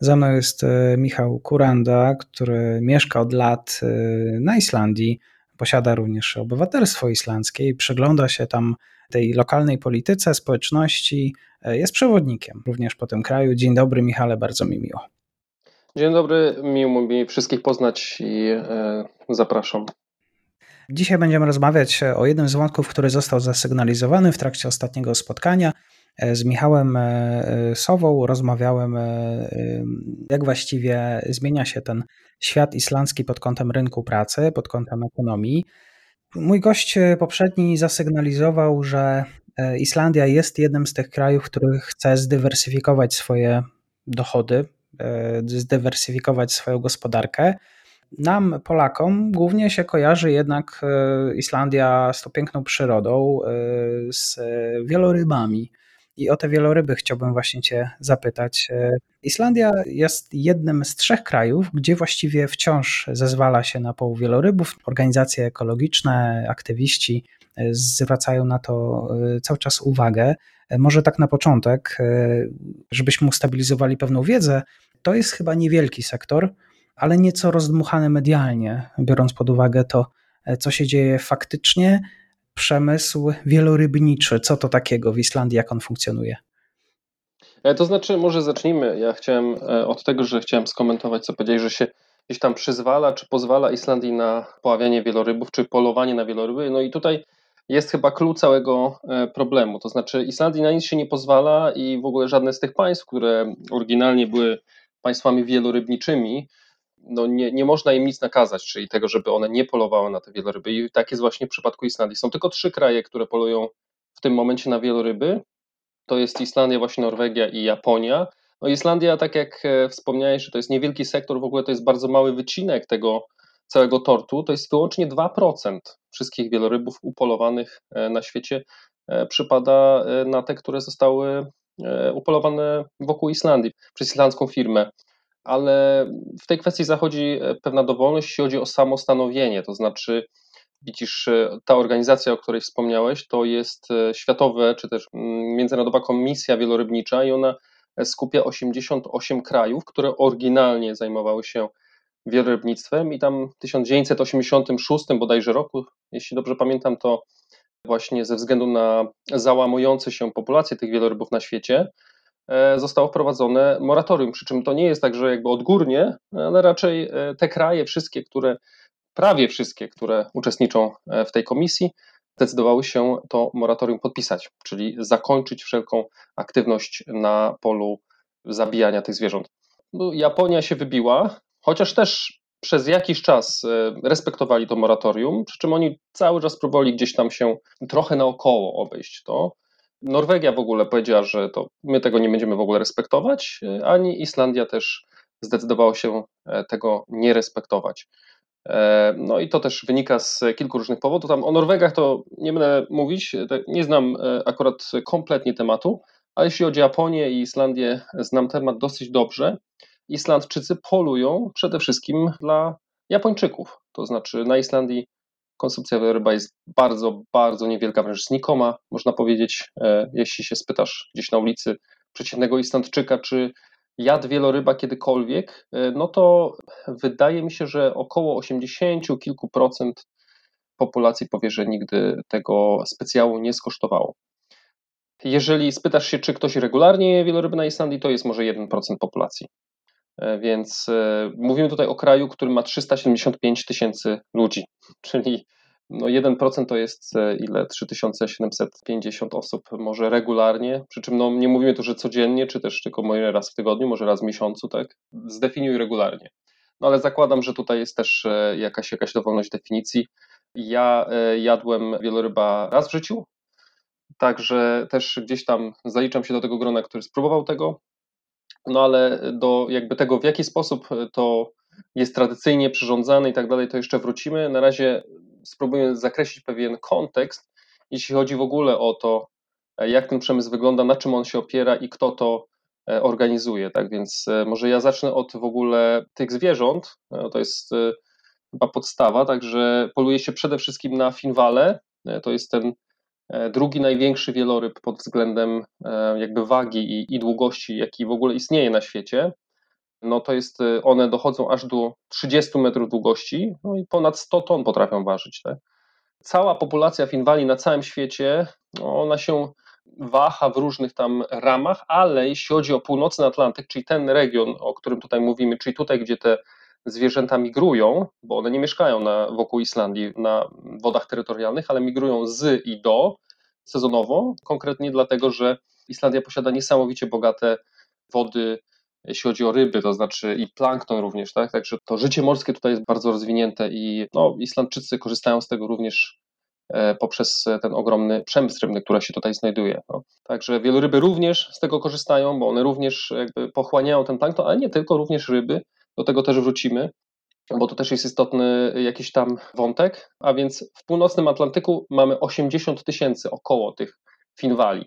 Ze mną jest e, Michał Kuranda, który mieszka od lat e, na Islandii, posiada również obywatelstwo islandzkie i przygląda się tam tej lokalnej polityce, społeczności, e, jest przewodnikiem również po tym kraju. Dzień dobry Michale, bardzo mi miło. Dzień dobry, miło mi wszystkich poznać i zapraszam. Dzisiaj będziemy rozmawiać o jednym z wątków, który został zasygnalizowany w trakcie ostatniego spotkania, z Michałem e, e, Sową rozmawiałem, e, jak właściwie zmienia się ten świat islandzki pod kątem rynku pracy, pod kątem ekonomii. Mój gość poprzedni zasygnalizował, że Islandia jest jednym z tych krajów, który chce zdywersyfikować swoje dochody, zdywersyfikować swoją gospodarkę. Nam, Polakom, głównie się kojarzy jednak Islandia z tą piękną przyrodą, z wielorybami. I o te wieloryby chciałbym właśnie Cię zapytać. E, Islandia jest jednym z trzech krajów, gdzie właściwie wciąż zezwala się na połów wielorybów. Organizacje ekologiczne, aktywiści e, zwracają na to e, cały czas uwagę. Może tak na początek, żebyśmy ustabilizowali pewną wiedzę, to jest chyba niewielki sektor, ale nieco rozdmuchany medialnie, biorąc pod uwagę to, co się dzieje faktycznie przemysł wielorybniczy. Co to takiego w Islandii, jak on funkcjonuje? E, to znaczy, może zacznijmy. Ja chciałem e, od tego, że chciałem skomentować, co powiedziałeś, że się gdzieś tam przyzwala, czy pozwala Islandii na poławianie wielorybów, czy polowanie na wieloryby. No i tutaj jest chyba klucz całego e, problemu. To znaczy, Islandii na nic się nie pozwala i w ogóle żadne z tych państw, które oryginalnie były państwami wielorybniczymi, no nie, nie można im nic nakazać, czyli tego, żeby one nie polowały na te wieloryby. I tak jest właśnie w przypadku Islandii. Są tylko trzy kraje, które polują w tym momencie na wieloryby. To jest Islandia, właśnie Norwegia i Japonia. No Islandia, tak jak e, wspomniałeś, że to jest niewielki sektor, w ogóle to jest bardzo mały wycinek tego całego tortu. To jest wyłącznie 2% wszystkich wielorybów upolowanych e, na świecie e, przypada na te, które zostały upolowane wokół Islandii przez islandzką firmę ale w tej kwestii zachodzi e, pewna dowolność, jeśli chodzi o samostanowienie, to znaczy widzisz, e, ta organizacja, o której wspomniałeś, to jest e, światowe, czy też mm, Międzynarodowa Komisja Wielorybnicza i ona skupia 88 krajów, które oryginalnie zajmowały się wielorybnictwem i tam w 1986 bodajże roku, jeśli dobrze pamiętam, to właśnie ze względu na załamujące się populację tych wielorybów na świecie, zostało wprowadzone moratorium. Przy czym to nie jest tak, że jakby odgórnie, ale raczej e, te kraje, wszystkie, które, prawie wszystkie, które uczestniczą e, w tej komisji, zdecydowały się to moratorium podpisać, czyli zakończyć wszelką aktywność na polu zabijania tych zwierząt. No, Japonia się wybiła, chociaż też przez jakiś czas respektowali to moratorium, przy czym oni cały czas próbowali gdzieś tam się trochę naokoło obejść to. Norwegia w ogóle powiedziała, że to my tego nie będziemy w ogóle respektować, ani Islandia też zdecydowała się e, tego nie respektować. E, no i to też wynika z kilku różnych powodów. Tam o Norwegach to nie będę mówić, nie znam e, akurat kompletnie tematu, ale jeśli chodzi o Japonię i Islandię, znam temat dosyć dobrze. Islandczycy polują przede wszystkim dla Japończyków. To znaczy na Islandii konsumpcja wieloryba jest bardzo, bardzo niewielka, wręcz znikoma, można powiedzieć. E, jeśli się spytasz gdzieś na ulicy przeciętnego Islandczyka, czy jadł wieloryba kiedykolwiek, e, no to wydaje mi się, że około 80 kilku procent populacji powie, że nigdy tego specjału nie skosztowało. Jeżeli spytasz się, czy ktoś regularnie je wieloryby na Islandii, to jest może 1% populacji. E, więc mówimy tutaj o kraju, który ma 375 tysięcy ludzi, czyli no 1% to jest e, ile? 3750 osób może regularnie, przy czym no nie mówimy tu, że codziennie, czy też tylko może raz w tygodniu, może raz w miesiącu, tak? Zdefiniuj regularnie. no ale zakładam, że tutaj jest też jakaś, jakaś dowolność definicji. Ja jadłem wieloryba raz w życiu, także też gdzieś tam zaliczam się do tego grona, który spróbował tego, no ale do jakby tego, w jaki sposób to jest tradycyjnie przyrządzane i tak dalej, to jeszcze wrócimy. Na razie spróbuję zakreślić pewien kontekst, jeśli chodzi w ogóle o to, jak ten przemysł wygląda, na czym on się opiera i kto to e, organizuje. Tak więc e, może ja zacznę od w ogóle tych zwierząt. E, to jest chyba podstawa, także poluje się przede wszystkim na finwale. To jest ten drugi największy wieloryb pod względem jakby wagi i, i długości, jaki w ogóle istnieje na świecie no to jest, y, one dochodzą aż do 30 metrów długości, no i ponad 100 ton potrafią ważyć. Tak? Cała populacja finwali na całym świecie, no ona się waha w różnych tam ramach, ale jeśli chodzi o północny Atlantyk, czyli ten region, o którym tutaj mówimy, czyli tutaj, gdzie te zwierzęta migrują, bo one nie mieszkają na, wokół Islandii na wodach terytorialnych, ale migrują z i do sezonowo, konkretnie dlatego, że Islandia posiada niesamowicie bogate wody jeśli chodzi o ryby, to znaczy i plankton również, tak? Także to życie morskie tutaj jest bardzo rozwinięte i no, Islandczycy korzystają z tego również e, poprzez ten ogromny przemysł rybny, który się tutaj znajduje. No. Także wieloryby również z tego korzystają, bo one również jakby pochłaniają ten plankton, ale nie tylko, również ryby, do tego też wrócimy, bo to też jest istotny jakiś tam wątek, a więc w północnym Atlantyku mamy 80 tysięcy około tych finwali.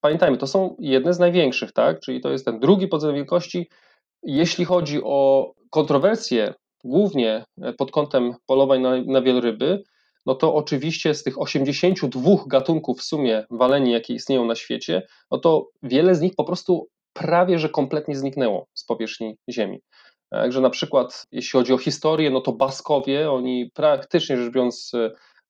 Pamiętajmy, to są jedne z największych, tak? Czyli to jest ten drugi pod względem wielkości. Jeśli chodzi o kontrowersje, głównie pod kątem polowań na, na wieloryby, no to oczywiście z tych 82 gatunków w sumie waleni, jakie istnieją na świecie, no to wiele z nich po prostu prawie że kompletnie zniknęło z powierzchni Ziemi. Także na przykład, jeśli chodzi o historię, no to Baskowie, oni praktycznie rzecz biorąc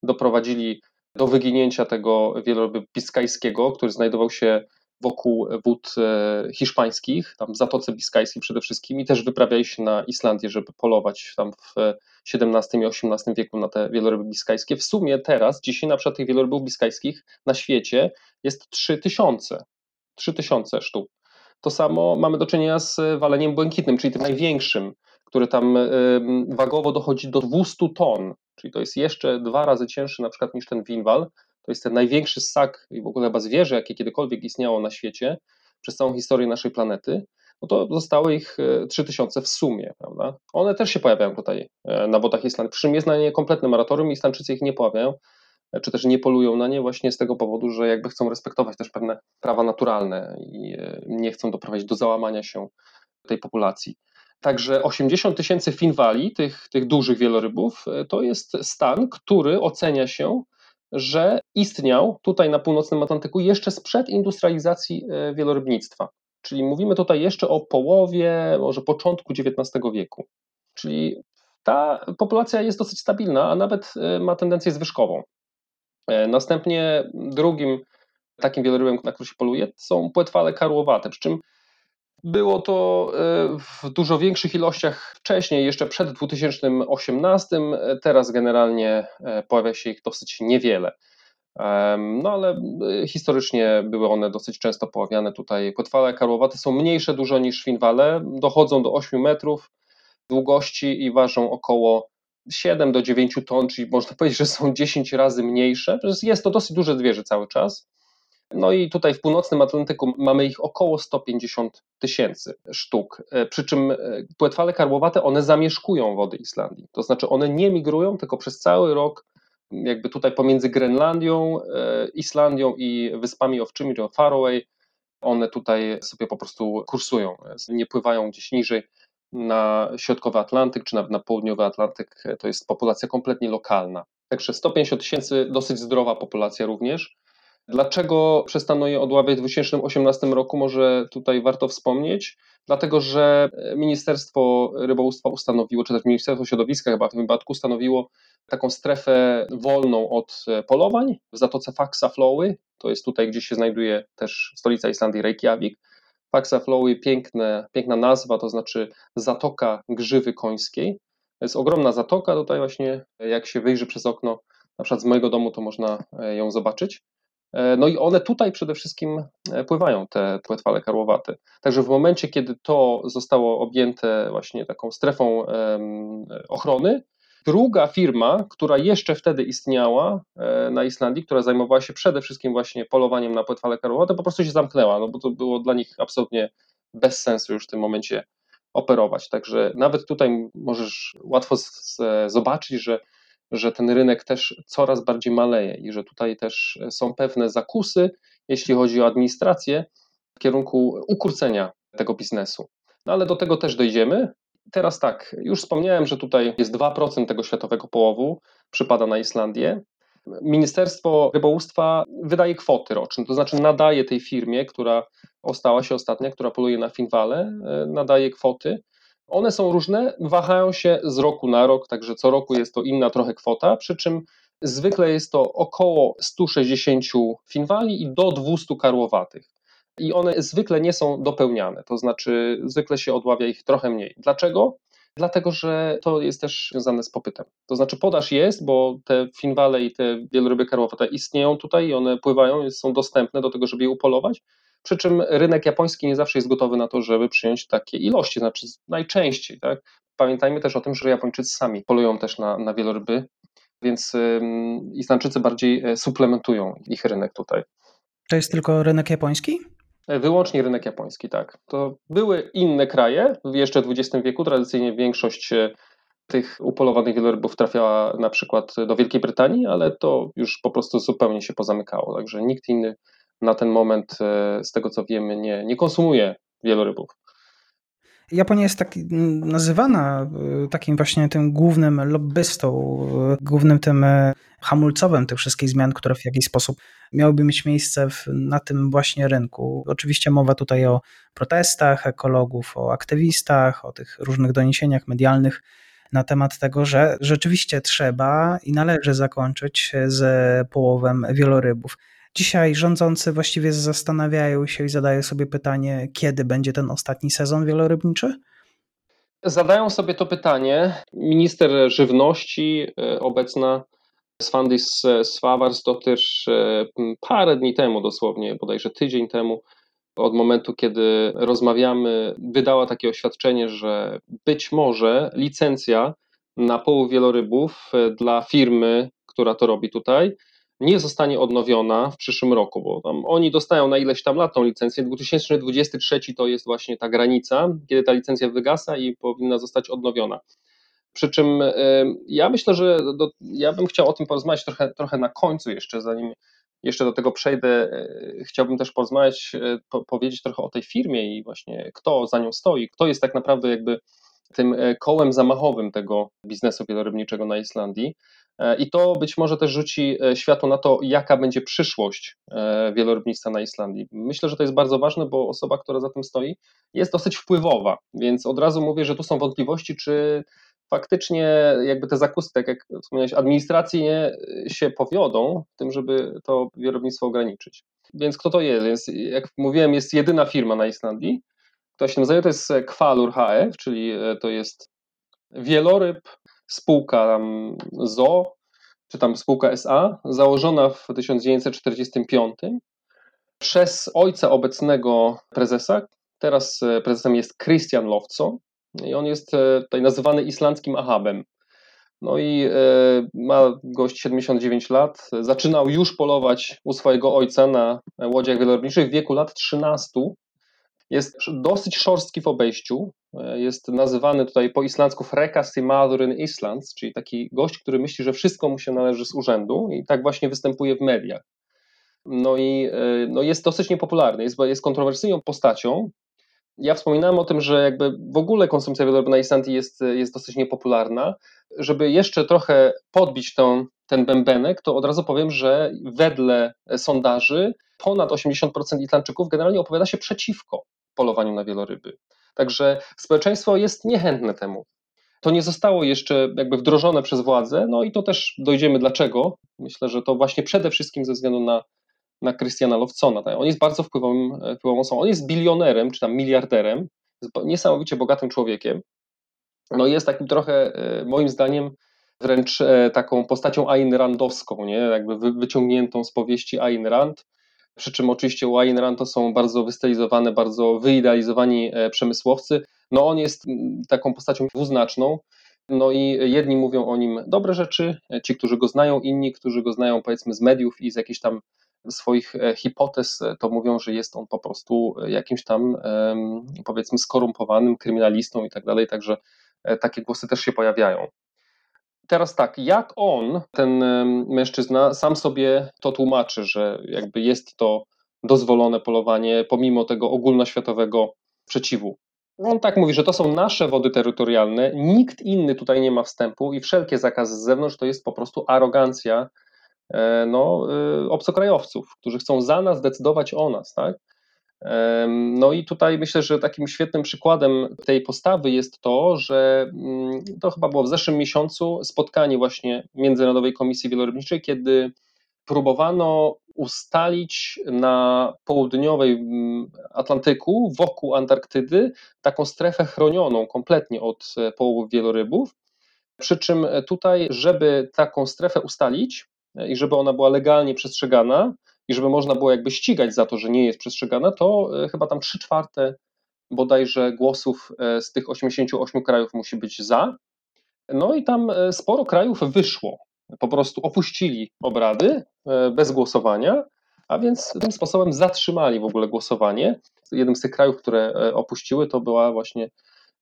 doprowadzili do wyginięcia tego wieloryby biskajskiego, który znajdował się wokół wód e, hiszpańskich, tam w Zatoce Biskajskiej przede wszystkim i też wyprawiali się na Islandię, żeby polować tam w XVII i XVIII wieku na te wieloryby biskajskie. W sumie teraz, dzisiaj na przykład tych wielorybów biskajskich na świecie jest 3000, 3000 sztuk. To samo mamy do czynienia z waleniem błękitnym, czyli tym największym, który tam wagowo dochodzi do 200 ton czyli to jest jeszcze dwa razy cięższy na przykład niż ten winwal. To jest ten największy ssak i w ogóle chyba zwierzę, jakie kiedykolwiek istniało na świecie przez całą historię naszej planety. No to zostało ich 3000 e, w sumie, prawda? One też się pojawiają tutaj e, na wodach Islandii. Przy czym jest na nie kompletne moratorium i Islandczycy ich nie pojawiają, e, czy też nie polują na nie właśnie z tego powodu, że jakby chcą respektować też pewne prawa naturalne i nie chcą doprowadzić do załamania się tej populacji. Także 80 tysięcy finwali, tych, tych dużych wielorybów, e, to jest stan, który ocenia się, że istniał tutaj na północnym Atlantyku jeszcze sprzed industrializacji e, wielorybnictwa. Czyli mówimy tutaj jeszcze o połowie, może początku XIX wieku. Czyli ta populacja jest dosyć stabilna, a nawet e, ma tendencję zwyżkową. Następnie drugim takim wielorybem, na który się poluje, są płetwale karłowate, przy czym było to e, w dużo większych ilościach wcześniej, jeszcze przed 2018. Teraz generalnie e, pojawia się ich dosyć niewiele. No ale e, historycznie były one dosyć często pojawiane tutaj. Płetwale karłowate są mniejsze dużo niż finwale, dochodzą do 8 metrów długości i ważą około 7 do 9 ton, czyli można powiedzieć, że są 10 razy mniejsze. Jest to dosyć duże zwierzę cały czas. No i tutaj w północnym Atlantyku mamy ich około 150 tysięcy sztuk. E, przy czym e, płetwale karłowate, one zamieszkują wody Islandii. To znaczy one nie migrują, tylko przez cały rok jakby tutaj pomiędzy Grenlandią, e, Islandią i Wyspami Owczymi, czyli Faroe, one tutaj sobie po prostu kursują, nie pływają gdzieś niżej na środkowy Atlantyk czy nawet na południowy Atlantyk. To jest populacja kompletnie lokalna. Także 150 tysięcy, dosyć zdrowa populacja również. Dlaczego przestano je odławiać w 2018 roku? Może tutaj warto wspomnieć. Dlatego, że Ministerstwo Rybołówstwa ustanowiło, czy też Ministerstwo Środowiska chyba w tym wypadku ustanowiło taką strefę wolną od polowań w Zatoce Faxaflowy. To jest tutaj, gdzie się znajduje też stolica Islandii, Reykjavik. Faxaflowy, piękne, piękna nazwa, to znaczy Zatoka Grzywy Końskiej. To jest ogromna zatoka, tutaj właśnie jak się wyjrzy przez okno, na przykład z mojego domu, to można ją zobaczyć. E, no i one tutaj przede wszystkim e, pływają, te płetwale karłowate. Także w momencie, kiedy to zostało objęte właśnie taką strefą ochrony, druga firma, która jeszcze wtedy istniała e, na Islandii, która zajmowała się przede wszystkim właśnie polowaniem na płetwale karłowate, po prostu się zamknęła, no bo to było dla nich absolutnie bez sensu już w tym momencie operować. Także nawet tutaj możesz łatwo zobaczyć, że że ten rynek też coraz bardziej maleje i że tutaj też są pewne zakusy, jeśli chodzi o administrację, w kierunku ukrócenia tego biznesu. No ale do tego też dojdziemy. Teraz tak, już wspomniałem, że tutaj jest 2% tego światowego połowu, przypada na Islandię. Ministerstwo Rybołówstwa wydaje kwoty roczne, to znaczy nadaje tej firmie, która ostała się ostatnia, która poluje na Finwale, e, nadaje kwoty one są różne, wahają się z roku na rok, także co roku jest to inna trochę kwota, przy czym zwykle jest to około 160 finwali i do 200 karłowatych. I one zwykle nie są dopełniane, to znaczy zwykle się odławia ich trochę mniej. Dlaczego? Dlatego, że to jest też związane z popytem. To znaczy podaż jest, bo te finwale i te wieloryby karłowate istnieją tutaj i one pływają, są dostępne do tego, żeby je upolować, przy czym rynek japoński nie zawsze jest gotowy na to, żeby przyjąć takie ilości, znaczy najczęściej. Tak? Pamiętajmy też o tym, że Japończycy sami polują też na, na wieloryby, więc Islandczycy bardziej e, suplementują ich rynek tutaj. To jest tylko rynek japoński? E, wyłącznie rynek japoński, tak. To były inne kraje, jeszcze w XX wieku tradycyjnie większość e, tych upolowanych wielorybów trafiała na przykład do Wielkiej Brytanii, ale to już po prostu zupełnie się pozamykało, także nikt inny na ten moment, e, z tego co wiemy, nie, nie konsumuje wielorybów. Japonia jest tak nazywana e, takim właśnie tym głównym lobbystą, e, głównym tym hamulcowym tych wszystkich zmian, które w jakiś sposób miałyby mieć miejsce w, na tym właśnie rynku. Oczywiście mowa tutaj o protestach ekologów, o aktywistach, o tych różnych doniesieniach medialnych na temat tego, że rzeczywiście trzeba i należy zakończyć z połowem wielorybów. Dzisiaj rządzący właściwie zastanawiają się i zadają sobie pytanie, kiedy będzie ten ostatni sezon wielorybniczy? Zadają sobie to pytanie. Minister żywności e, obecna Svandis Swavars to też e, parę dni temu, dosłownie bodajże tydzień temu, od momentu, kiedy rozmawiamy, wydała takie oświadczenie, że być może licencja na połów wielorybów e, dla firmy, która to robi tutaj, nie zostanie odnowiona w przyszłym roku, bo tam oni dostają na ileś tam lat tą licencję. 2023 to jest właśnie ta granica, kiedy ta licencja wygasa i powinna zostać odnowiona. Przy czym ja myślę, że do, ja bym chciał o tym porozmawiać trochę, trochę na końcu jeszcze, zanim jeszcze do tego przejdę. E, chciałbym też porozmawiać, e, po, powiedzieć trochę o tej firmie i właśnie kto za nią stoi, kto jest tak naprawdę jakby tym kołem zamachowym tego biznesu wielorybniczego na Islandii. E, I to być może też rzuci e, światło na to, jaka będzie przyszłość e, wielorybnictwa na Islandii. Myślę, że to jest bardzo ważne, bo osoba, która za tym stoi, jest dosyć wpływowa, więc od razu mówię, że tu są wątpliwości, czy faktycznie jakby te zakusy, tak jak wspomniałeś, administracyjnie się powiodą w tym, żeby to wielorybnictwo ograniczyć. Więc kto to jest? Więc jak mówiłem, jest jedyna firma na Islandii, która się nazywa, to jest Kwalur HF, czyli to jest wieloryb spółka tam ZO, czy tam spółka SA, założona w 1945 przez ojca obecnego prezesa. Teraz e, prezesem jest Christian Lowco i on jest e, tutaj nazywany islandzkim Ahabem. No i e, ma gość 79 lat. Zaczynał już polować u swojego ojca na łodziach wielorybniczych w wieku lat 13 jest dosyć szorstki w obejściu. E, jest nazywany tutaj po islandzku Frekasti Madurin Islands, czyli taki gość, który myśli, że wszystko mu się należy z urzędu i tak właśnie występuje w mediach. No i e, no jest dosyć niepopularny, jest, jest kontrowersyjną postacią. Ja wspominałem o tym, że jakby w ogóle konsumpcja wieloryby na Islandii jest, jest dosyć niepopularna. Żeby jeszcze trochę podbić tą, ten bębenek, to od razu powiem, że wedle sondaży ponad 80% Islandczyków generalnie opowiada się przeciwko polowaniu na wieloryby. Także społeczeństwo jest niechętne temu. To nie zostało jeszcze jakby wdrożone przez władze, no i to też dojdziemy dlaczego. Myślę, że to właśnie przede wszystkim ze względu na, na Christiana Lowcona. Tak? On jest bardzo wpływowym, wpływową osobą. On jest bilionerem, czy tam miliarderem, jest niesamowicie bogatym człowiekiem. No jest takim trochę, e, moim zdaniem, wręcz e, taką postacią Ayn Randowską, nie? jakby wyciągniętą z powieści Ayn Rand. Przy czym oczywiście u Ayn Rand to są bardzo wystylizowane, bardzo wyidealizowani e, przemysłowcy. No on jest taką postacią dwuznaczną. No i jedni mówią o nim dobre rzeczy, e, ci, którzy go znają, inni, którzy go znają powiedzmy z mediów i z jakichś tam swoich hipotez, to mówią, że jest on po prostu jakimś tam powiedzmy skorumpowanym kryminalistą i tak dalej, także takie głosy też się pojawiają. Teraz tak, jak on, ten mężczyzna, sam sobie to tłumaczy, że jakby jest to dozwolone polowanie pomimo tego ogólnoświatowego przeciwu. On tak mówi, że to są nasze wody terytorialne, nikt inny tutaj nie ma wstępu i wszelkie zakazy z zewnątrz to jest po prostu arogancja e, no, e, obcokrajowców, którzy chcą za nas decydować o nas, tak? No i tutaj myślę, że takim świetnym przykładem tej postawy jest to, że mm, to chyba było w zeszłym miesiącu spotkanie właśnie Międzynarodowej Komisji Wielorybniczej, kiedy próbowano ustalić na południowej mm, Atlantyku, wokół Antarktydy, taką strefę chronioną kompletnie od e, połowów wielorybów. Przy czym tutaj, żeby taką strefę ustalić e, i żeby ona była legalnie przestrzegana, i żeby można było jakby ścigać za to, że nie jest przestrzegana, to e, chyba tam 3 czwarte bodajże głosów e, z tych 88 krajów musi być za. No i tam e, sporo krajów wyszło, po prostu opuścili obrady bez głosowania, a więc tym sposobem zatrzymali w ogóle głosowanie. Jednym z tych krajów, które opuściły, to była właśnie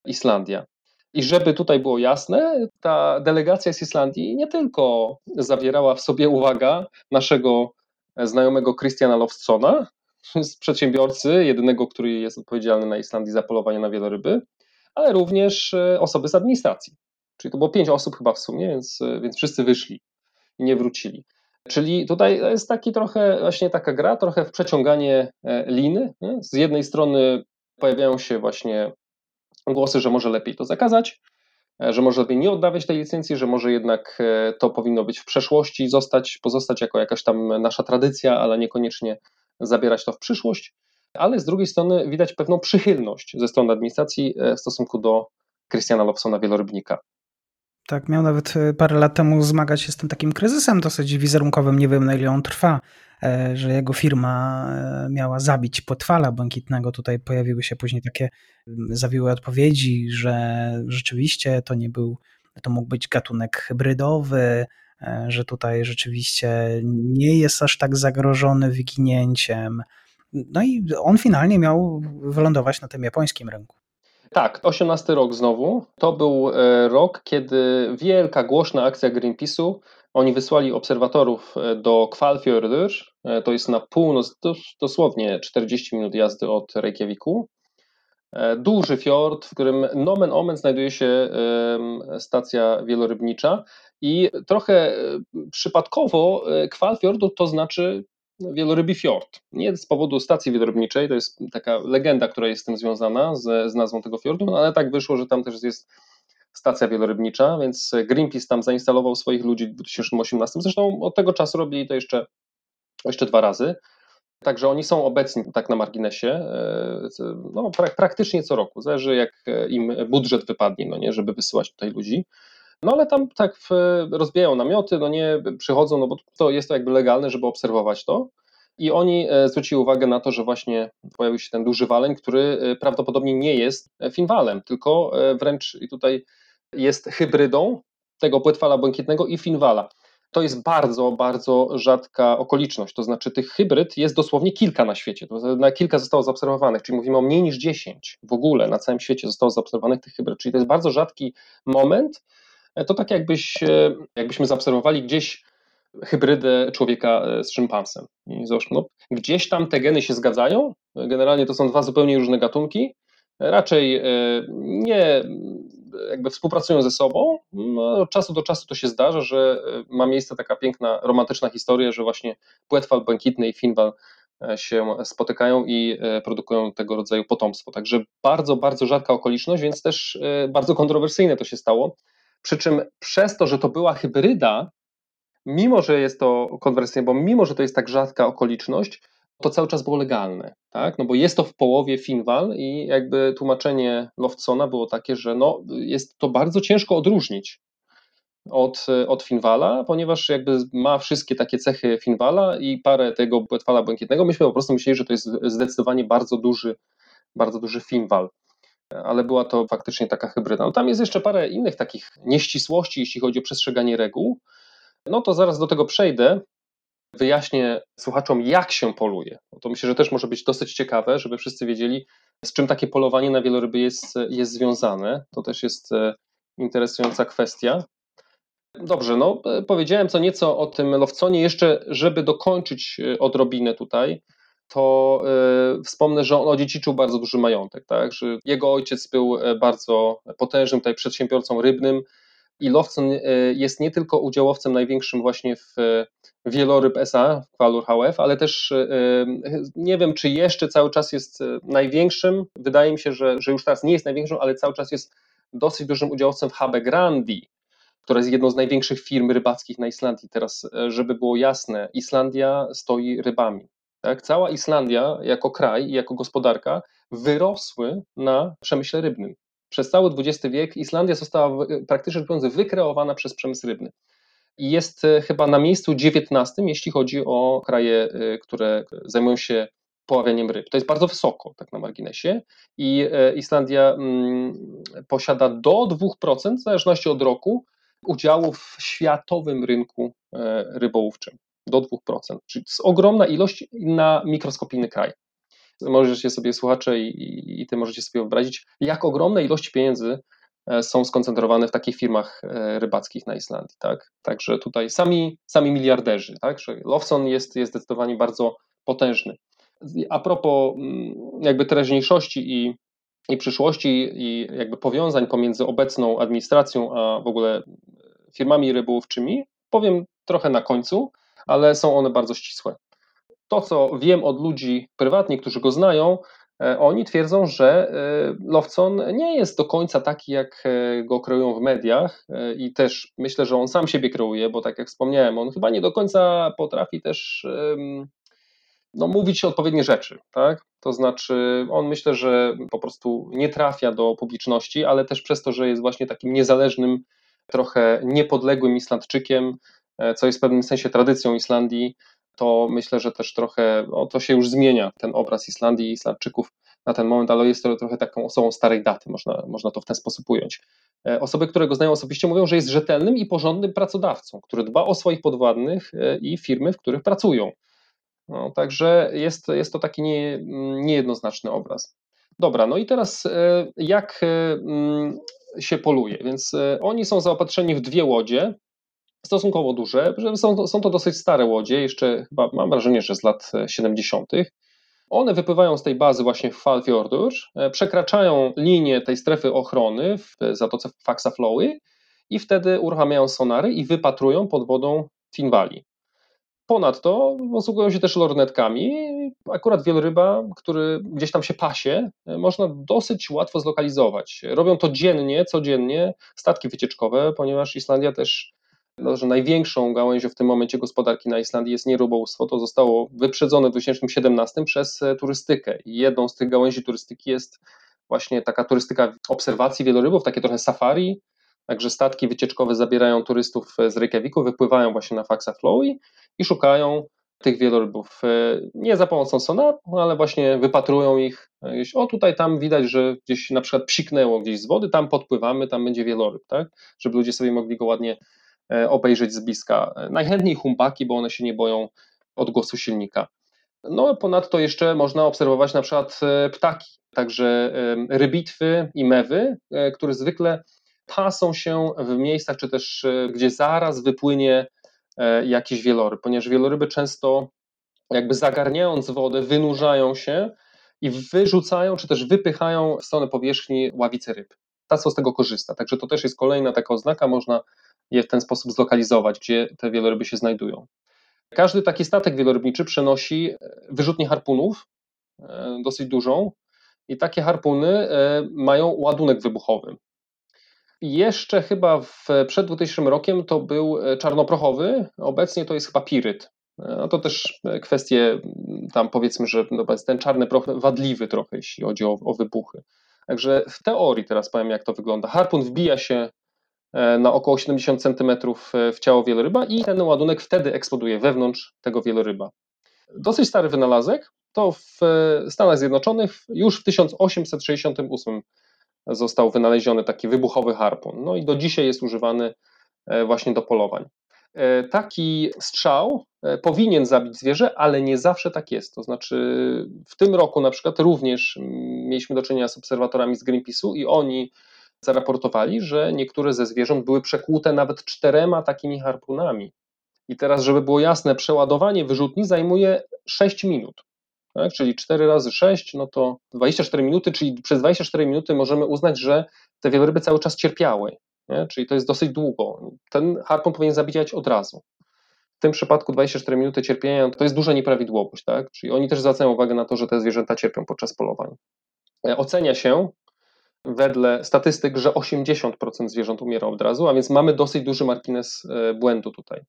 Islandia. I żeby tutaj było jasne, ta delegacja z Islandii nie tylko zawierała w sobie, uwaga, naszego znajomego Christiana Loftsona, z przedsiębiorcy, jedynego, który jest odpowiedzialny na Islandii za polowanie na wieloryby, ale również e, osoby z administracji. Czyli to było pięć osób chyba w sumie, więc, e, więc wszyscy wyszli i nie wrócili. Czyli tutaj jest taki trochę właśnie taka gra, trochę w przeciąganie e, liny. Z jednej strony pojawiają się właśnie głosy, że może lepiej to zakazać, że może lepiej nie oddawać tej licencji, że może jednak e, to powinno być w przeszłości, zostać, pozostać jako jakaś tam nasza tradycja, ale niekoniecznie zabierać to w przyszłość. Ale z drugiej strony widać pewną przychylność ze strony administracji e, w stosunku do Christiana Lobsona, wielorybnika. Tak, miał nawet parę lat temu zmagać się z tym takim kryzysem dosyć wizerunkowym, nie wiem na ile on trwa, E, że jego firma e, miała zabić potwala błękitnego. Tutaj pojawiły się później takie zawiłe odpowiedzi, że rzeczywiście to nie był, to mógł być gatunek hybrydowy, e, że tutaj rzeczywiście nie jest aż tak zagrożony wyginięciem. No i on finalnie miał wylądować na tym japońskim rynku. Tak, 18 rok znowu. To był rok, kiedy wielka, głośna akcja Greenpeace'u oni wysłali obserwatorów e, do Kvalfjordur, e, to jest na północ, dosłownie 40 minut jazdy od Reykjaviku. E, duży fiord, w którym nomen omen znajduje się stacja wielorybnicza i trochę przypadkowo Kvalfjordur to znaczy wielorybi fiord. Nie z powodu stacji wielorybniczej, to jest taka legenda, która jest z tym związana, z, z nazwą tego fiordu, no ale tak wyszło, że tam też jest stacja wielorybnicza, więc Greenpeace tam zainstalował swoich ludzi w 2018. Zresztą od tego czasu robili to jeszcze, jeszcze dwa razy. Także oni są obecni tak na marginesie, e, no, praktycznie co roku. Zależy jak im budżet wypadnie, no nie, żeby wysyłać tutaj ludzi. No ale tam tak rozbijają namioty, no nie, przychodzą, no bo to jest to jakby legalne, żeby obserwować to. I oni e, zwrócili uwagę na to, że właśnie pojawił się ten duży waleń, który e, prawdopodobnie nie jest finwalem, tylko wręcz tutaj jest hybrydą tego płetwala błękitnego i finwala. To jest bardzo, bardzo rzadka okoliczność. To znaczy, tych hybryd jest dosłownie kilka na świecie. Na kilka zostało zaobserwowanych, czyli mówimy o mniej niż 10 w ogóle na całym świecie zostało zaobserwowanych tych hybryd. Czyli to jest bardzo rzadki moment. To tak jakbyś, e, jakbyśmy zaobserwowali gdzieś hybrydę człowieka e, z szympansem. I no, gdzieś tam te geny się zgadzają. Generalnie to są dwa zupełnie różne gatunki. Raczej e, nie jakby współpracują ze sobą. No, od czasu do czasu to się zdarza, że e, ma miejsce taka piękna, romantyczna historia, że właśnie płetwal błękitny i finwal e, się spotykają i e, produkują tego rodzaju potomstwo. Także bardzo, bardzo rzadka okoliczność, więc też bardzo kontrowersyjne to się stało. Przy czym przez to, że to była hybryda, mimo że jest to kontrowersyjne, bo mimo że to jest tak rzadka okoliczność, to cały czas było legalne, tak? No bo jest to w połowie Finwal i jakby tłumaczenie Loftsona było takie, że no, jest to bardzo ciężko odróżnić. od, od Finwala, ponieważ jakby ma wszystkie takie cechy Finwala i parę tego płetwala błękitnego. Myśmy po prostu myśleli, że to jest zdecydowanie bardzo duży, bardzo duży Finwal. Ale była to faktycznie taka hybryda. No tam jest jeszcze parę innych takich nieścisłości, jeśli chodzi o przestrzeganie reguł. No to zaraz do tego przejdę. Wyjaśnię słuchaczom, jak się poluje. No to myślę, że też może być dosyć ciekawe, żeby wszyscy wiedzieli, z czym takie polowanie na wieloryby jest, jest związane. To też jest e, interesująca kwestia. Dobrze, no e, powiedziałem co nieco o tym Lowconie. Jeszcze, żeby dokończyć e, odrobinę tutaj, to y, wspomnę, że on odziedziczył bardzo duży majątek, tak? że jego ojciec był bardzo potężnym tutaj przedsiębiorcą rybnym i Lowcon jest nie tylko udziałowcem największym właśnie w Wieloryb SA, w Qualur HF, ale też nie wiem, czy jeszcze cały czas jest największym, wydaje mi się, że, że już teraz nie jest największym, ale cały czas jest dosyć dużym udziałowcem w HB Grandi, która jest jedną z największych firm rybackich na Islandii. Teraz, e, żeby było jasne, Islandia stoi rybami. Tak? Cała Islandia jako kraj i jako gospodarka wyrosły na przemyśle rybnym. Przez cały XX wiek Islandia została praktycznie rzecz wykreowana przez przemysł rybny. I jest e, chyba na miejscu 19, jeśli chodzi o kraje, e, które zajmują się poławianiem ryb. To jest bardzo wysoko, tak na marginesie. I Islandia mm, posiada do 2%, w zależności od roku, udziału w światowym rynku e, rybołówczym do 2%. Czyli to jest ogromna ilość na mikroskopijny kraj. Możecie sobie, słuchacze, i, i ty możecie sobie wyobrazić, jak ogromne ilości pieniędzy e, są skoncentrowane w takich firmach e, rybackich na Islandii. Tak? Także tutaj sami, sami miliarderzy. Tak? Że Lowson jest, jest zdecydowanie bardzo potężny. A propos mm, jakby teraźniejszości i i przyszłości i jakby powiązań pomiędzy obecną administracją a w ogóle firmami rybołówczymi powiem trochę na końcu, ale są one bardzo ścisłe. To, co wiem od ludzi prywatnie, którzy go znają, e, oni twierdzą, że e, Lowcon nie jest do końca taki, jak e, go kreują w mediach i też myślę, że on sam siebie kreuje, bo tak jak wspomniałem, on chyba nie do końca potrafi też no, mówić odpowiednie rzeczy, tak? To znaczy, on myślę, że po prostu nie trafia do publiczności, ale też przez to, że jest właśnie takim niezależnym, trochę niepodległym Islandczykiem, co jest w pewnym sensie tradycją Islandii, to myślę, że też trochę to się już zmienia, ten obraz Islandii i Islandczyków na ten moment, ale jest to trochę taką osobą starej daty, można, można to w ten sposób ująć. E, osoby, które go znają osobiście, mówią, że jest rzetelnym i porządnym pracodawcą, który dba o swoich podwładnych e, i firmy, w których pracują. No, także jest, jest to taki nie, niejednoznaczny obraz. Dobra, no i teraz e, jak e, mm, się poluje? Więc e, oni są zaopatrzeni w dwie łodzie, stosunkowo duże, są, są to dosyć stare łodzie, jeszcze chyba mam wrażenie, że z lat 70. One wypływają z tej bazy właśnie w Falfjordur, przekraczają linię tej strefy ochrony w zatoce Faxaflowy i wtedy uruchamiają sonary i wypatrują pod wodą Tinwali. Ponadto posługują się też lornetkami. Akurat wieloryba, który gdzieś tam się pasie, można dosyć łatwo zlokalizować. Robią to dziennie, codziennie statki wycieczkowe, ponieważ Islandia też, no, że największą gałęzią w tym momencie gospodarki na Islandii jest nie rybołówstwo. To zostało wyprzedzone w 2017 przez e, turystykę. I jedną z tych gałęzi turystyki jest właśnie taka turystyka obserwacji wielorybów, takie trochę safari, Także statki wycieczkowe zabierają turystów z Reykjaviku, wypływają właśnie na Faxa Flow i szukają tych wielorybów. E, nie za pomocą sonaru, ale właśnie wypatrują ich. O tutaj tam widać, że gdzieś na przykład psiknęło gdzieś z wody, tam podpływamy, tam będzie wieloryb, tak? Żeby ludzie sobie mogli go ładnie e, obejrzeć z bliska. E, najchętniej humpaki, bo one się nie boją odgłosu silnika. No ponadto jeszcze można obserwować na przykład ptaki, także rybitwy i mewy, które zwykle pasą się w miejscach, czy też gdzie zaraz wypłynie E, jakiś wieloryb, ponieważ wieloryby często jakby zagarniając wodę wynurzają się i wyrzucają, czy też wypychają w stronę powierzchni ławice ryb. Taco z tego korzysta, także to też jest kolejna taka oznaka, można je w ten sposób zlokalizować, gdzie te wieloryby się znajdują. Każdy taki statek wielorybniczy przenosi wyrzutnię harpunów, e, dosyć dużą, i takie harpuny e, mają ładunek wybuchowy. Jeszcze chyba w, przed 2000 rokiem to był e, czarnoprochowy, obecnie to jest chyba piryt. E, no to też e, kwestie tam powiedzmy, że no ten czarny proch wadliwy trochę, jeśli chodzi o, o wybuchy. Także w teorii teraz powiem, jak to wygląda. Harpun wbija się na około 70 cm w ciało wieloryba i ten ładunek wtedy eksploduje wewnątrz tego wieloryba. Dosyć stary wynalazek, to w Stanach Zjednoczonych już w 1868 został wynaleziony taki wybuchowy harpun. No i do dzisiaj jest używany właśnie do polowań. E, taki strzał e, powinien zabić zwierzę, ale nie zawsze tak jest. To znaczy, w tym roku na przykład również mieliśmy do czynienia z obserwatorami z Greenpeace'u i oni zaraportowali, że niektóre ze zwierząt były przekłute nawet czterema takimi harpunami. I teraz, żeby było jasne, przeładowanie wyrzutni zajmuje 6 minut. Tak? Czyli 4 razy 6, no to 24 minuty, czyli przez 24 minuty możemy uznać, że te wieloryby cały czas cierpiały. Nie? Czyli to jest dosyć długo. Ten harpun powinien zabijać od razu. W tym przypadku 24 minuty cierpienia to jest duża nieprawidłowość, tak? Czyli oni też zwracają uwagę na to, że te zwierzęta cierpią podczas polowań. E, ocenia się wedle statystyk, że 80% zwierząt umiera od razu, a więc mamy dosyć duży margines e, błędu tutaj.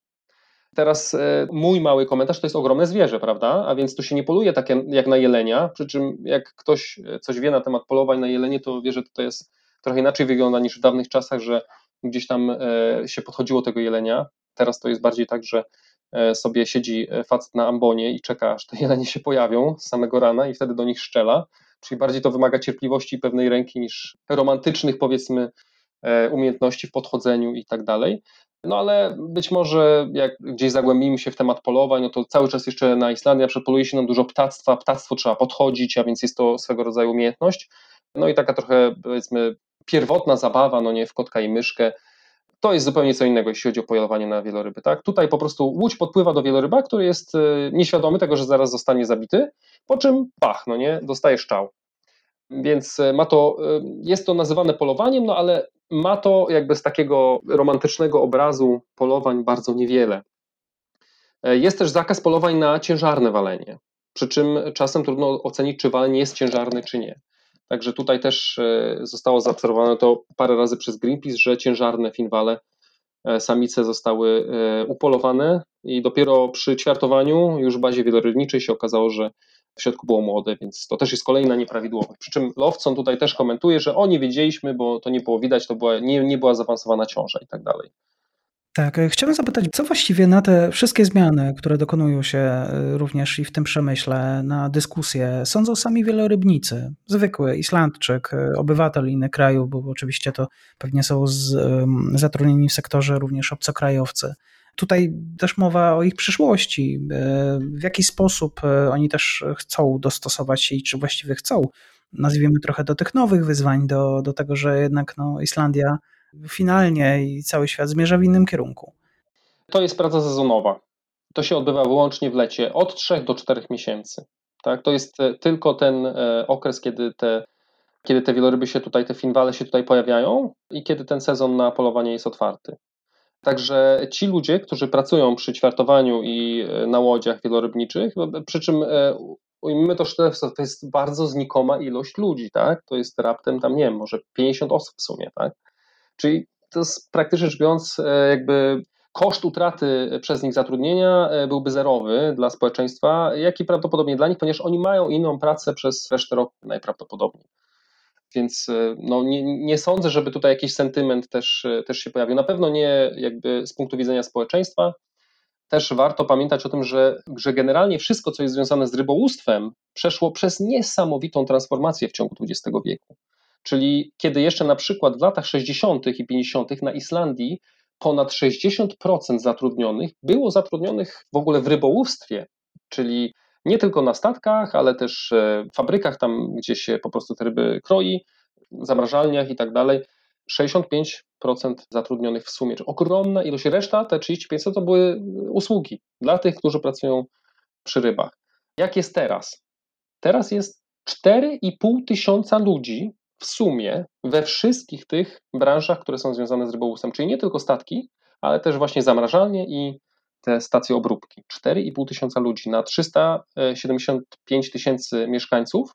Teraz e, mój mały komentarz to jest ogromne zwierzę, prawda? A więc tu się nie poluje tak jak na jelenia, przy czym jak ktoś coś wie na temat polowań na jelenie, to wie, że to jest trochę inaczej wygląda niż w dawnych czasach, że gdzieś tam e, się podchodziło tego jelenia. Teraz to jest bardziej tak, że e, sobie siedzi e, facet na ambonie i czeka, aż te jelenie się pojawią z samego rana i wtedy do nich szczela. Czyli bardziej to wymaga cierpliwości i pewnej ręki niż romantycznych, powiedzmy, umiejętności w podchodzeniu i tak dalej. No ale być może jak gdzieś zagłębimy się w temat polowań, no to cały czas jeszcze na Islandii na poluje się nam dużo ptactwa, ptactwo trzeba podchodzić, a więc jest to swego rodzaju umiejętność. No i taka trochę powiedzmy pierwotna zabawa, no nie, w kotka i myszkę, to jest zupełnie co innego, jeśli chodzi o polowanie na wieloryby. Tak? Tutaj po prostu łódź podpływa do wieloryba, który jest y, nieświadomy tego, że zaraz zostanie zabity, po czym pach, no nie, dostaje szczał. Więc y, ma to, y, jest to nazywane polowaniem, no ale ma to jakby z takiego romantycznego obrazu polowań bardzo niewiele. Jest też zakaz polowań na ciężarne walenie, przy czym czasem trudno ocenić, czy walenie jest ciężarny, czy nie. Także tutaj też e, zostało zaobserwowane to parę razy przez Greenpeace, że ciężarne finwale e, samice zostały e, upolowane i dopiero przy ćwiartowaniu już w bazie wielorybniczej się okazało, że w środku było młode, więc to też jest kolejna nieprawidłowość. Przy czym Lowcon tutaj też komentuje, że o nie wiedzieliśmy, bo to nie było widać, to była, nie, nie była zaawansowana ciąża i tak dalej. Tak, e, chciałbym zapytać, co właściwie na te wszystkie zmiany, które dokonują się e, również i w tym przemyśle, na dyskusję, sądzą sami wielorybnicy, zwykły Islandczyk, e, obywatel innych krajów, bo oczywiście to pewnie są z, zatrudnieni w sektorze również obcokrajowcy. Tutaj też mowa o ich przyszłości, w jaki sposób oni też chcą dostosować się i czy właściwie chcą, nazwijmy trochę do tych nowych wyzwań, do, do tego, że jednak no, Islandia finalnie i cały świat zmierza w innym kierunku. To jest praca sezonowa. To się odbywa wyłącznie w lecie od 3 do 4 miesięcy. Tak? To jest e, tylko ten e, okres, kiedy te, kiedy te wieloryby się tutaj, te finwale się tutaj pojawiają i kiedy ten sezon na polowanie jest otwarty. Także ci ludzie, którzy pracują przy ćwiartowaniu i e, na łodziach wielorybniczych, przy czym ujmijmy to, że to jest bardzo znikoma ilość ludzi, tak? To jest raptem tam, nie wiem, może 50 osób w sumie, tak? Czyli to jest praktycznie rzecz biorąc, e, jakby koszt utraty przez nich zatrudnienia e, byłby zerowy dla społeczeństwa, jak i prawdopodobnie dla nich, ponieważ oni mają inną pracę przez resztę roku najprawdopodobniej. Więc e, no, nie, nie, sądzę, żeby tutaj jakiś sentyment też, też się pojawił. Na pewno nie jakby z punktu widzenia społeczeństwa. Też warto pamiętać o tym, że, że generalnie wszystko, co jest związane z rybołówstwem, przeszło przez niesamowitą transformację w ciągu XX wieku. Czyli kiedy jeszcze na przykład w latach 60. i 50. na Islandii ponad 60% zatrudnionych było zatrudnionych w ogóle w rybołówstwie, czyli nie tylko na statkach, ale też e, w fabrykach, tam gdzie się po prostu te ryby kroi, zamrażalniach i tak dalej. 65% zatrudnionych w sumie, czyli ogromna ilość. Reszta, te 35% to były usługi dla tych, którzy pracują przy rybach. Jak jest teraz? Teraz jest 4,5 tysiąca ludzi w sumie we wszystkich tych branżach, które są związane z rybołówstwem, czyli nie tylko statki, ale też właśnie zamrażalnie i te stacje obróbki. 4,5 tysiąca ludzi na 375 tysięcy mieszkańców.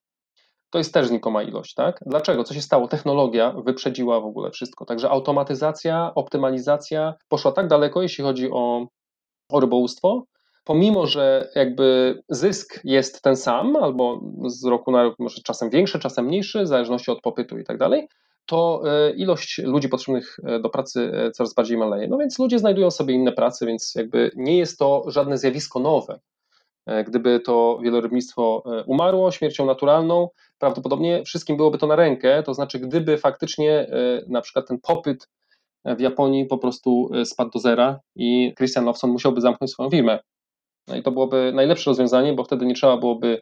To jest też znikoma ilość, tak? Dlaczego? Co się stało? Technologia wyprzedziła w ogóle wszystko. Także automatyzacja, optymalizacja poszła tak daleko, jeśli chodzi o, o rybołówstwo, pomimo, że jakby zysk jest ten sam, albo z roku na rok może czasem większy, czasem mniejszy, w zależności od popytu i tak dalej, to ilość ludzi potrzebnych do pracy coraz bardziej maleje. No więc ludzie znajdują sobie inne prace, więc jakby nie jest to żadne zjawisko nowe. Gdyby to wielorybnictwo umarło śmiercią naturalną, prawdopodobnie wszystkim byłoby to na rękę, to znaczy gdyby faktycznie na przykład ten popyt w Japonii po prostu spadł do zera i Christian Lawson musiałby zamknąć swoją firmę. No i to byłoby najlepsze rozwiązanie, bo wtedy nie trzeba byłoby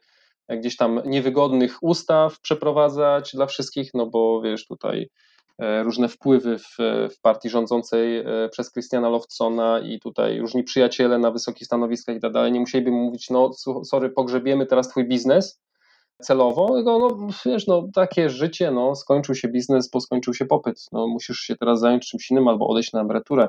gdzieś tam niewygodnych ustaw przeprowadzać dla wszystkich, no bo wiesz, tutaj e, różne wpływy w, w partii rządzącej e, przez Christiana Loftsona i tutaj różni przyjaciele na wysokich stanowiskach i tak dalej, nie musieliby mówić, no sorry, pogrzebiemy teraz twój biznes celowo, tylko no wiesz, no takie życie, no skończył się biznes, bo skończył się popyt, no musisz się teraz zająć czymś innym albo odejść na emeryturę.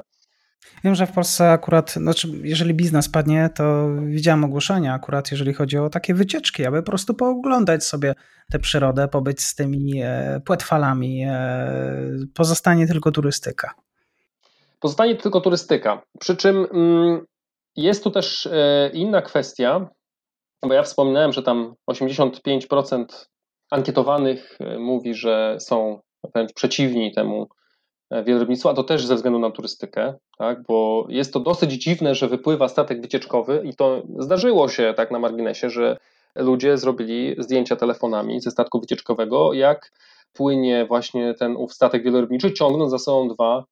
Wiem, że w Polsce akurat, znaczy jeżeli biznes padnie, to widziałem ogłoszenia akurat, jeżeli chodzi o takie wycieczki, aby po prostu pooglądać sobie tę przyrodę, pobyć z tymi e, płetwalami. E, pozostanie tylko turystyka. Pozostanie tylko turystyka. Przy czym mm, jest tu też e, inna kwestia, bo ja wspominałem, że tam 85% ankietowanych mówi, że są wręcz przeciwni temu wielorybnictwo, a to też ze względu na turystykę, tak, bo jest to dosyć dziwne, że wypływa statek wycieczkowy i to zdarzyło się tak na marginesie, że ludzie zrobili zdjęcia telefonami ze statku wycieczkowego, jak płynie właśnie ten ów statek wielorybniczy, ciągnąc za sobą dwa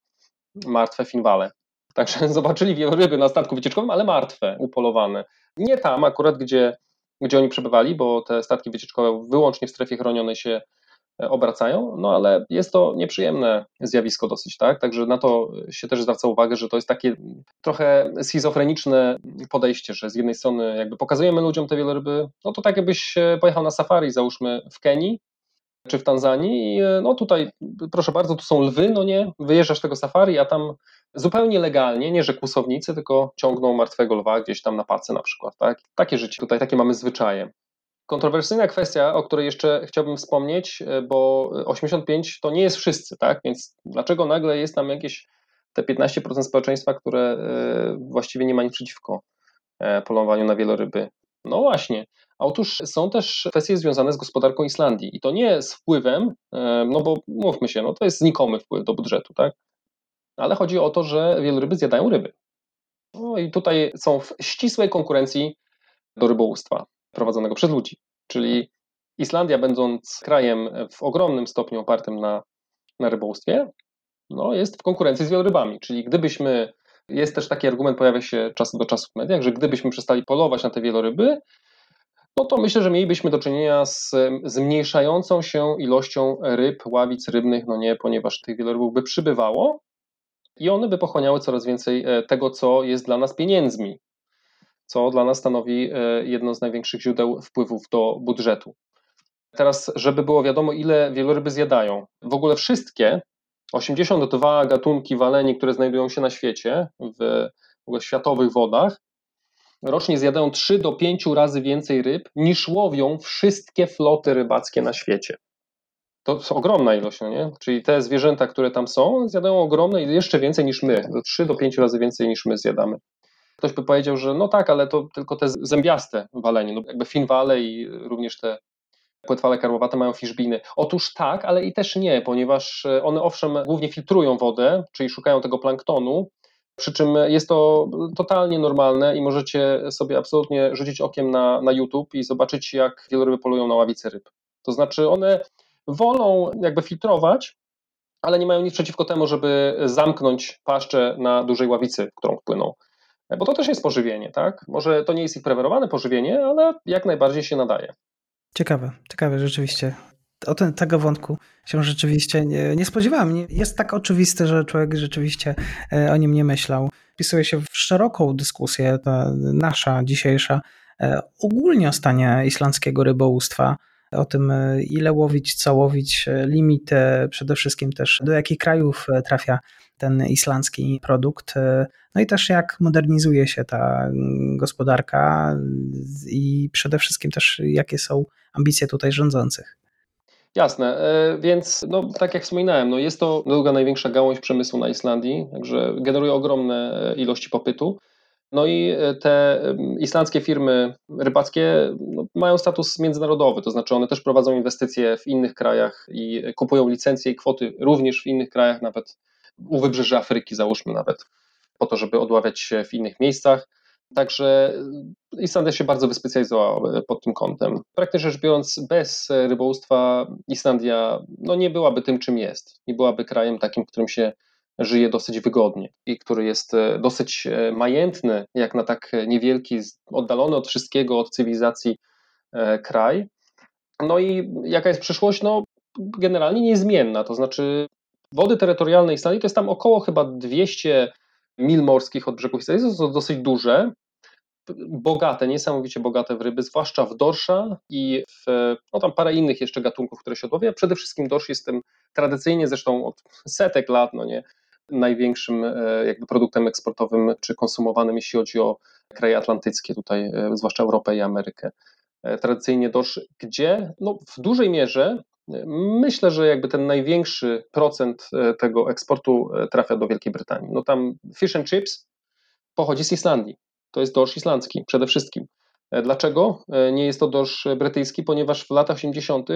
martwe finwale. Także zobaczyli wieloryby na statku wycieczkowym, ale martwe, upolowane. Nie tam akurat, gdzie, gdzie oni przebywali, bo te statki wycieczkowe wyłącznie w strefie chronionej się E, obracają, no ale jest to nieprzyjemne zjawisko dosyć, tak? Także na to się też zwraca uwagę, że to jest takie trochę schizofreniczne podejście, że z jednej strony jakby pokazujemy ludziom te wieloryby, no to tak jakbyś pojechał na safari, załóżmy w Kenii, czy w Tanzanii, e, no tutaj proszę bardzo, tu są lwy, no nie, wyjeżdżasz tego safari, a tam zupełnie legalnie, nie że kłusownicy, tylko ciągną martwego lwa gdzieś tam na pace na przykład, tak? Takie życie tutaj, takie mamy zwyczaje. Kontrowersyjna kwestia, o której jeszcze chciałbym wspomnieć, e, bo 85 to nie jest wszyscy, tak? Więc dlaczego nagle jest tam jakieś te 15% społeczeństwa, które e, właściwie nie ma nic przeciwko e, polowaniu na wieloryby? No właśnie. Otóż są też kwestie związane z gospodarką Islandii i to nie z wpływem, no bo mówmy się, no to jest znikomy wpływ do budżetu, tak? Ale chodzi o to, że wieloryby zjadają ryby. No i tutaj są w ścisłej konkurencji do rybołówstwa prowadzonego przez ludzi. Czyli Islandia, będąc krajem w ogromnym stopniu opartym na, na rybołówstwie, no, jest w konkurencji z wielorybami. Czyli gdybyśmy, jest też taki argument, pojawia się czas do czasu w mediach, że gdybyśmy przestali polować na te wieloryby, no to myślę, że mielibyśmy do czynienia z zmniejszającą się ilością ryb, ławic rybnych, no nie, ponieważ tych wielorybów by przybywało i one by pochłaniały coraz więcej e, tego, co jest dla nas pieniędzmi, co dla nas stanowi e, jedno z największych źródeł wpływów do budżetu. Teraz, żeby było wiadomo, ile wieloryby zjadają. W ogóle wszystkie 82 gatunki waleni, które znajdują się na świecie, w, w światowych wodach, rocznie zjadają 3 do 5 razy więcej ryb niż łowią wszystkie floty rybackie na świecie. To jest ogromna ilość, no nie? Czyli te zwierzęta, które tam są, zjadają ogromne i jeszcze więcej niż my. 3 do 5 razy więcej niż my zjadamy. Ktoś by powiedział, że no tak, ale to tylko te zębiaste walenie, no jakby finwale i również te płetwale karłowate mają fiszbiny. Otóż tak, ale i też nie, ponieważ e, one owszem głównie filtrują wodę, czyli szukają tego planktonu, przy czym jest to totalnie normalne i możecie sobie absolutnie rzucić okiem na, na YouTube i zobaczyć, jak wieloryby polują na ławice ryb. To znaczy one wolą jakby filtrować, ale nie mają nic przeciwko temu, żeby zamknąć paszczę na dużej ławicy, którą wpłyną. Bo to też jest pożywienie, tak? Może to nie jest ich preferowane pożywienie, ale jak najbardziej się nadaje. Ciekawe, ciekawe rzeczywiście. O ten, tego wątku się rzeczywiście nie, nie spodziewałem. Jest tak oczywiste, że człowiek rzeczywiście e, o nim nie myślał. Wpisuje się w szeroką dyskusję, ta nasza dzisiejsza, e, ogólnie o stanie islandzkiego rybołówstwa o tym, e, ile łowić, co łowić, limity, przede wszystkim też do jakich krajów trafia ten islandzki produkt. No i też jak modernizuje się ta gospodarka i przede wszystkim też jakie są ambicje tutaj rządzących. Jasne, e, więc no, tak jak wspominałem, no jest to druga największa gałąź przemysłu na Islandii, także generuje ogromne e, ilości popytu. No i e, te islandzkie firmy rybackie no, mają status międzynarodowy, to znaczy one też prowadzą inwestycje w innych krajach i kupują licencje i kwoty również w innych krajach, nawet u wybrzeży Afryki, załóżmy nawet, po to, żeby odławiać się w innych miejscach. Także Islandia się bardzo wyspecjalizowała pod tym kątem. Praktycznie rzecz biorąc, bez rybołówstwa Islandia no, nie byłaby tym, czym jest. Nie byłaby krajem takim, w którym się żyje dosyć wygodnie i który jest e, dosyć e, majętny, jak na tak niewielki, oddalony od wszystkiego, od cywilizacji e, kraj. No i jaka jest przyszłość? No, generalnie niezmienna, to znaczy wody terytorialne Islandii to jest tam około chyba 200 mil morskich od brzegów Islandii, są dosyć duże, bogate, niesamowicie bogate w ryby, zwłaszcza w dorsza i w no tam parę innych jeszcze gatunków, które się odławia. Przede wszystkim dorsz jest tym tradycyjnie, zresztą od setek lat, no nie, największym e, jakby produktem eksportowym czy konsumowanym, jeśli chodzi o kraje atlantyckie, tutaj e, zwłaszcza Europę i Amerykę. E, tradycyjnie dorsz, gdzie no, w dużej mierze myślę, że jakby ten największy procent tego eksportu trafia do Wielkiej Brytanii. No tam fish and chips pochodzi z Islandii. To jest dorsz islandzki przede wszystkim. Dlaczego nie jest to dorsz brytyjski? Ponieważ w latach 80.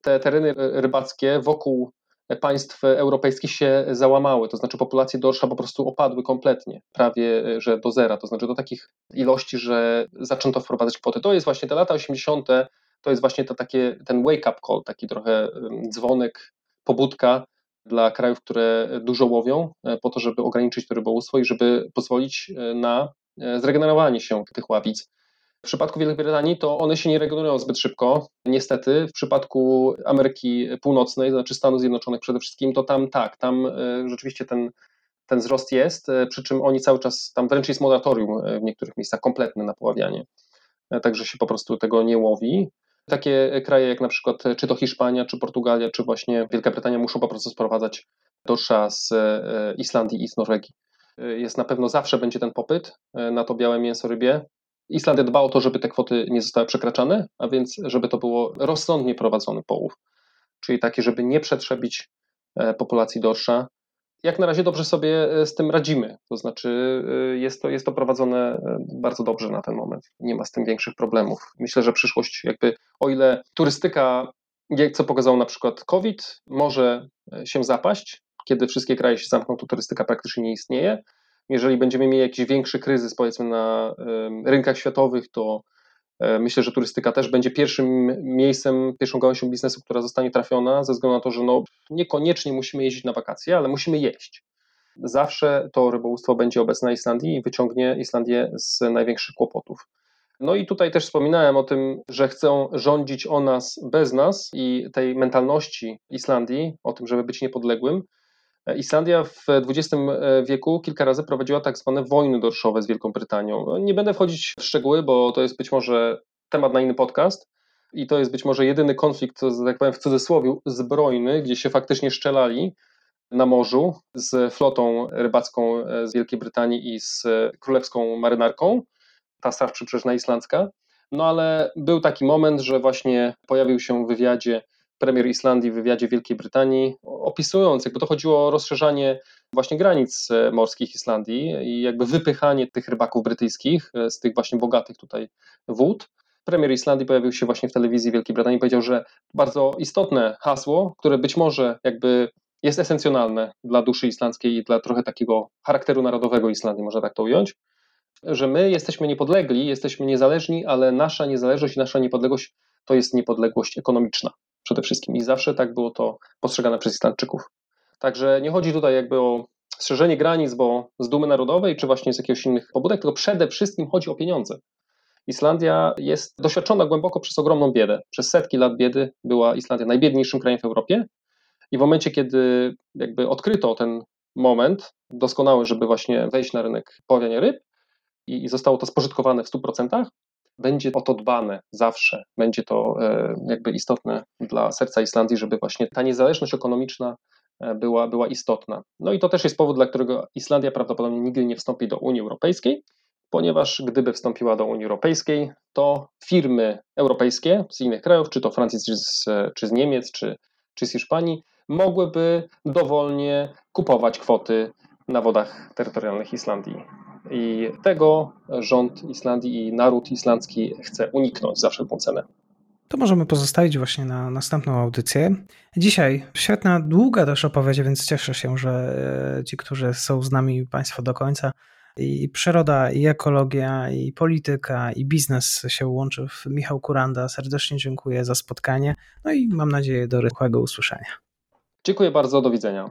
te tereny rybackie wokół państw europejskich się załamały, to znaczy populacje dorsza po prostu opadły kompletnie, prawie że do zera, to znaczy do takich ilości, że zaczęto wprowadzać kwoty. To jest właśnie te lata 80., to jest właśnie to takie, ten wake-up call, taki trochę dzwonek, pobudka dla krajów, które dużo łowią, e, po to, żeby ograniczyć to rybołówstwo i żeby pozwolić e, na e, zregenerowanie się tych ławic. W przypadku Wielkiej Brytanii to one się nie regenerują zbyt szybko. Niestety, w przypadku Ameryki Północnej, to znaczy Stanów Zjednoczonych przede wszystkim, to tam tak, tam e, rzeczywiście ten, ten wzrost jest, e, przy czym oni cały czas, tam wręcz jest moratorium e, w niektórych miejscach kompletne na poławianie, także się po prostu tego nie łowi. Takie kraje jak na przykład czy to Hiszpania, czy Portugalia, czy właśnie Wielka Brytania muszą po prostu sprowadzać dorsza z Islandii i z Norwegii. Jest na pewno zawsze będzie ten popyt na to białe mięso rybie, Islandia dba o to, żeby te kwoty nie zostały przekraczane, a więc żeby to było rozsądnie prowadzony połów, czyli taki, żeby nie przetrzebić e, populacji dorsza. Jak na razie dobrze sobie e, z tym radzimy, to znaczy e, jest to, jest to prowadzone bardzo dobrze na ten moment, nie ma z tym większych problemów. Myślę, że przyszłość jakby, o ile turystyka, co pokazał na przykład COVID, może się zapaść, kiedy wszystkie kraje się zamkną, to turystyka praktycznie nie istnieje, jeżeli będziemy mieli jakiś większy kryzys, powiedzmy, na rynkach światowych, to e, myślę, że turystyka też będzie pierwszym miejscem, pierwszą gałęzią biznesu, która zostanie trafiona, ze względu na to, że no, niekoniecznie musimy jeździć na wakacje, ale musimy jeść. Zawsze to rybołówstwo będzie obecne na Islandii i wyciągnie Islandię z największych kłopotów. No i tutaj też wspominałem o tym, że chcą rządzić o nas bez nas i tej mentalności Islandii, o tym, żeby być niepodległym, Islandia w XX e, wieku kilka razy prowadziła tak zwane wojny dorszowe z Wielką Brytanią. No, nie będę wchodzić w szczegóły, bo to jest być może temat na inny podcast i to jest być może jedyny konflikt, tak powiem w cudzysłowie, zbrojny, gdzie się faktycznie szczelali na morzu z flotą rybacką e, z Wielkiej Brytanii i z królewską marynarką, ta Straż Przybrzeżna Islandzka. No ale był taki moment, że właśnie pojawił się w wywiadzie premier Islandii w wywiadzie Wielkiej Brytanii, opisując, jakby to chodziło o rozszerzanie właśnie granic e, morskich Islandii i jakby wypychanie tych rybaków brytyjskich e, z tych właśnie bogatych tutaj wód. Premier Islandii pojawił się właśnie w telewizji Wielkiej Brytanii i powiedział, że bardzo istotne hasło, które być może jakby jest esencjonalne dla duszy islandzkiej i dla trochę takiego charakteru narodowego Islandii, można tak to ująć, że my jesteśmy niepodlegli, jesteśmy niezależni, ale nasza niezależność i nasza niepodległość to jest niepodległość ekonomiczna przede wszystkim i zawsze tak było to postrzegane przez Islandczyków. Także nie chodzi tutaj jakby o strzeżenie granic, bo z dumy narodowej, czy właśnie z jakichś innych pobudek, tylko przede wszystkim chodzi o pieniądze. Islandia jest doświadczona głęboko przez ogromną biedę. Przez setki lat biedy była Islandia najbiedniejszym krajem w Europie i w momencie, kiedy jakby odkryto ten moment doskonały, żeby właśnie wejść na rynek poławiania ryb i zostało to spożytkowane w 100%, będzie o to dbane zawsze. Będzie to e, jakby istotne dla serca Islandii, żeby właśnie ta niezależność ekonomiczna e, była, była istotna. No i to też jest powód, dla którego Islandia prawdopodobnie nigdy nie wstąpi do Unii Europejskiej, ponieważ gdyby wstąpiła do Unii Europejskiej, to firmy europejskie z innych krajów, czy to Francji, czy z, czy z Niemiec, czy, czy z Hiszpanii, mogłyby dowolnie kupować kwoty na wodach terytorialnych Islandii. I tego rząd Islandii i naród islandzki chce uniknąć za wszelką cenę. To możemy pozostawić właśnie na następną audycję. Dzisiaj świetna, długa też opowiedź, więc cieszę się, że e, ci, którzy są z nami Państwo do końca, i przyroda, i ekologia, i polityka, i biznes się łączy. Michał Kuranda, serdecznie dziękuję za spotkanie. No i mam nadzieję do rychłego usłyszenia. Dziękuję bardzo, do widzenia.